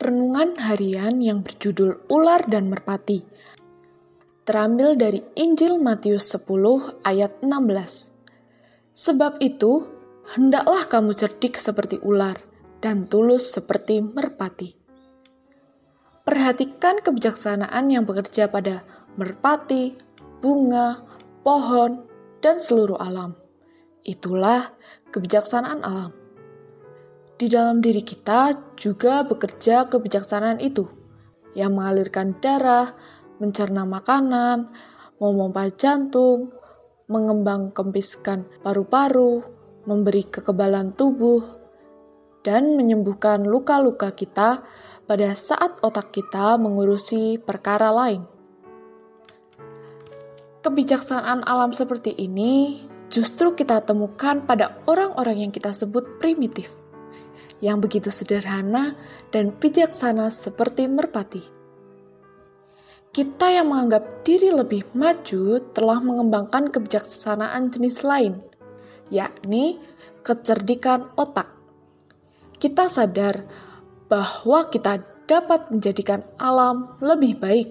renungan harian yang berjudul Ular dan Merpati. Terambil dari Injil Matius 10 ayat 16. Sebab itu, hendaklah kamu cerdik seperti ular dan tulus seperti merpati. Perhatikan kebijaksanaan yang bekerja pada merpati, bunga, pohon, dan seluruh alam. Itulah kebijaksanaan alam di dalam diri kita juga bekerja kebijaksanaan itu, yang mengalirkan darah, mencerna makanan, memompa jantung, mengembang kempiskan paru-paru, memberi kekebalan tubuh, dan menyembuhkan luka-luka kita pada saat otak kita mengurusi perkara lain. Kebijaksanaan alam seperti ini justru kita temukan pada orang-orang yang kita sebut primitif yang begitu sederhana dan bijaksana seperti merpati. Kita yang menganggap diri lebih maju telah mengembangkan kebijaksanaan jenis lain, yakni kecerdikan otak. Kita sadar bahwa kita dapat menjadikan alam lebih baik.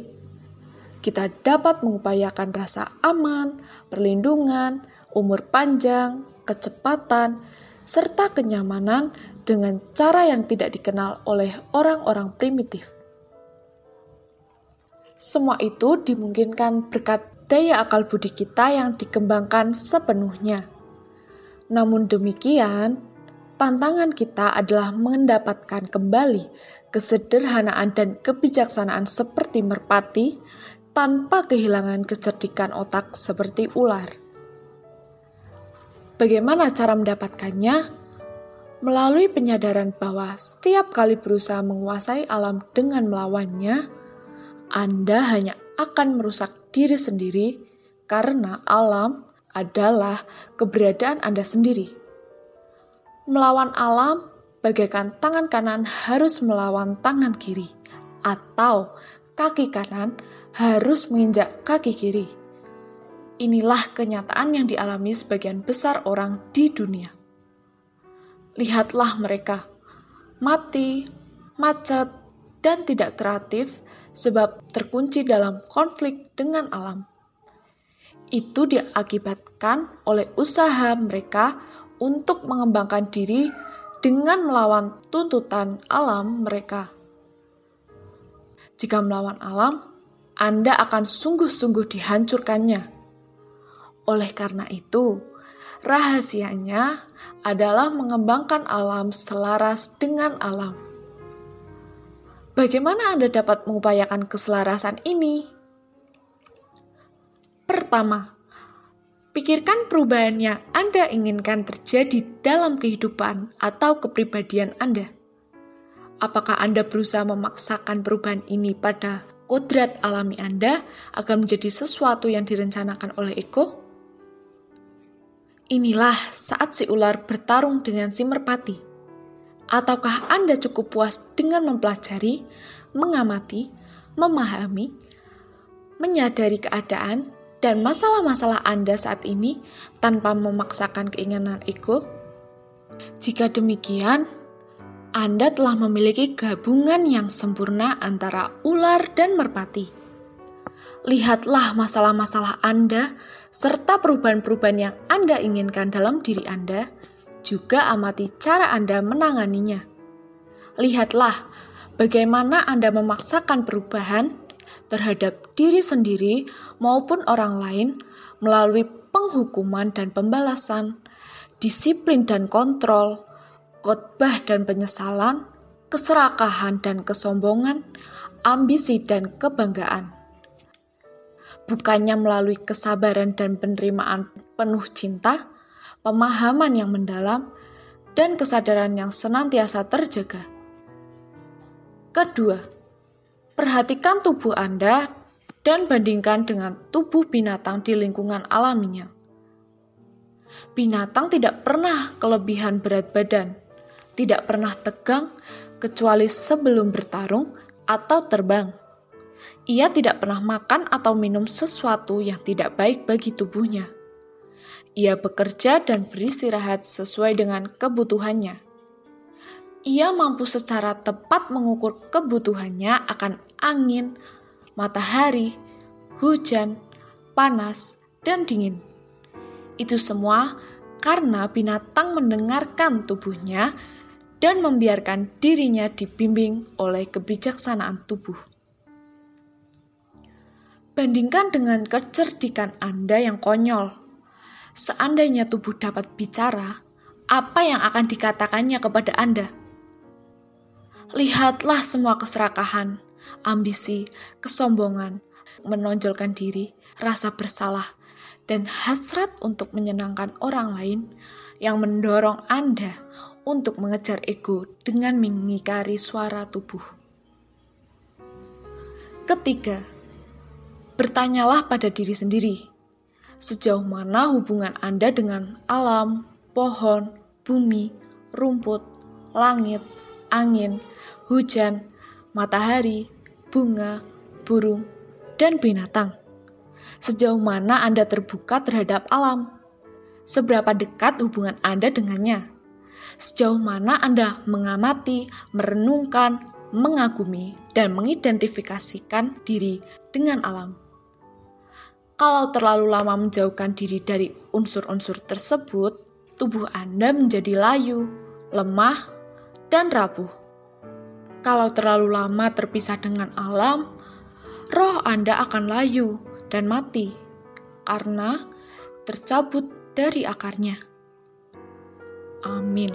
Kita dapat mengupayakan rasa aman, perlindungan, umur panjang, kecepatan, serta kenyamanan dengan cara yang tidak dikenal oleh orang-orang primitif. Semua itu dimungkinkan berkat daya akal budi kita yang dikembangkan sepenuhnya. Namun demikian, tantangan kita adalah mendapatkan kembali kesederhanaan dan kebijaksanaan seperti merpati tanpa kehilangan kecerdikan otak seperti ular. Bagaimana cara mendapatkannya? Melalui penyadaran bahwa setiap kali berusaha menguasai alam dengan melawannya, Anda hanya akan merusak diri sendiri karena alam adalah keberadaan Anda sendiri. Melawan alam bagaikan tangan kanan harus melawan tangan kiri, atau kaki kanan harus menginjak kaki kiri. Inilah kenyataan yang dialami sebagian besar orang di dunia lihatlah mereka mati, macet, dan tidak kreatif sebab terkunci dalam konflik dengan alam. Itu diakibatkan oleh usaha mereka untuk mengembangkan diri dengan melawan tuntutan alam mereka. Jika melawan alam, Anda akan sungguh-sungguh dihancurkannya. Oleh karena itu, rahasianya adalah mengembangkan alam selaras dengan alam. Bagaimana Anda dapat mengupayakan keselarasan ini? Pertama, pikirkan perubahan yang Anda inginkan terjadi dalam kehidupan atau kepribadian Anda. Apakah Anda berusaha memaksakan perubahan ini pada kodrat alami Anda akan menjadi sesuatu yang direncanakan oleh ego? Inilah saat si ular bertarung dengan si merpati. Ataukah Anda cukup puas dengan mempelajari, mengamati, memahami, menyadari keadaan dan masalah-masalah Anda saat ini tanpa memaksakan keinginan ego? Jika demikian, Anda telah memiliki gabungan yang sempurna antara ular dan merpati lihatlah masalah-masalah Anda serta perubahan-perubahan yang Anda inginkan dalam diri Anda, juga amati cara Anda menanganinya. Lihatlah bagaimana Anda memaksakan perubahan terhadap diri sendiri maupun orang lain melalui penghukuman dan pembalasan, disiplin dan kontrol, khotbah dan penyesalan, keserakahan dan kesombongan, ambisi dan kebanggaan bukannya melalui kesabaran dan penerimaan penuh cinta, pemahaman yang mendalam, dan kesadaran yang senantiasa terjaga. Kedua, perhatikan tubuh Anda dan bandingkan dengan tubuh binatang di lingkungan alaminya. Binatang tidak pernah kelebihan berat badan, tidak pernah tegang kecuali sebelum bertarung atau terbang. Ia tidak pernah makan atau minum sesuatu yang tidak baik bagi tubuhnya. Ia bekerja dan beristirahat sesuai dengan kebutuhannya. ia mampu secara tepat mengukur kebutuhannya akan angin, matahari, hujan, panas, dan dingin. Itu semua karena binatang mendengarkan tubuhnya dan membiarkan dirinya dibimbing oleh kebijaksanaan tubuh. Bandingkan dengan kecerdikan Anda yang konyol. Seandainya tubuh dapat bicara, apa yang akan dikatakannya kepada Anda? Lihatlah semua keserakahan, ambisi, kesombongan, menonjolkan diri, rasa bersalah, dan hasrat untuk menyenangkan orang lain yang mendorong Anda untuk mengejar ego dengan mengikari suara tubuh. Ketiga, bertanyalah pada diri sendiri, sejauh mana hubungan Anda dengan alam, pohon, bumi, rumput, langit, angin, hujan, matahari, bunga, burung, dan binatang. Sejauh mana Anda terbuka terhadap alam? Seberapa dekat hubungan Anda dengannya? Sejauh mana Anda mengamati, merenungkan, mengagumi, dan mengidentifikasikan diri dengan alam? Kalau terlalu lama menjauhkan diri dari unsur-unsur tersebut, tubuh Anda menjadi layu, lemah, dan rapuh. Kalau terlalu lama terpisah dengan alam, roh Anda akan layu dan mati karena tercabut dari akarnya. Amin.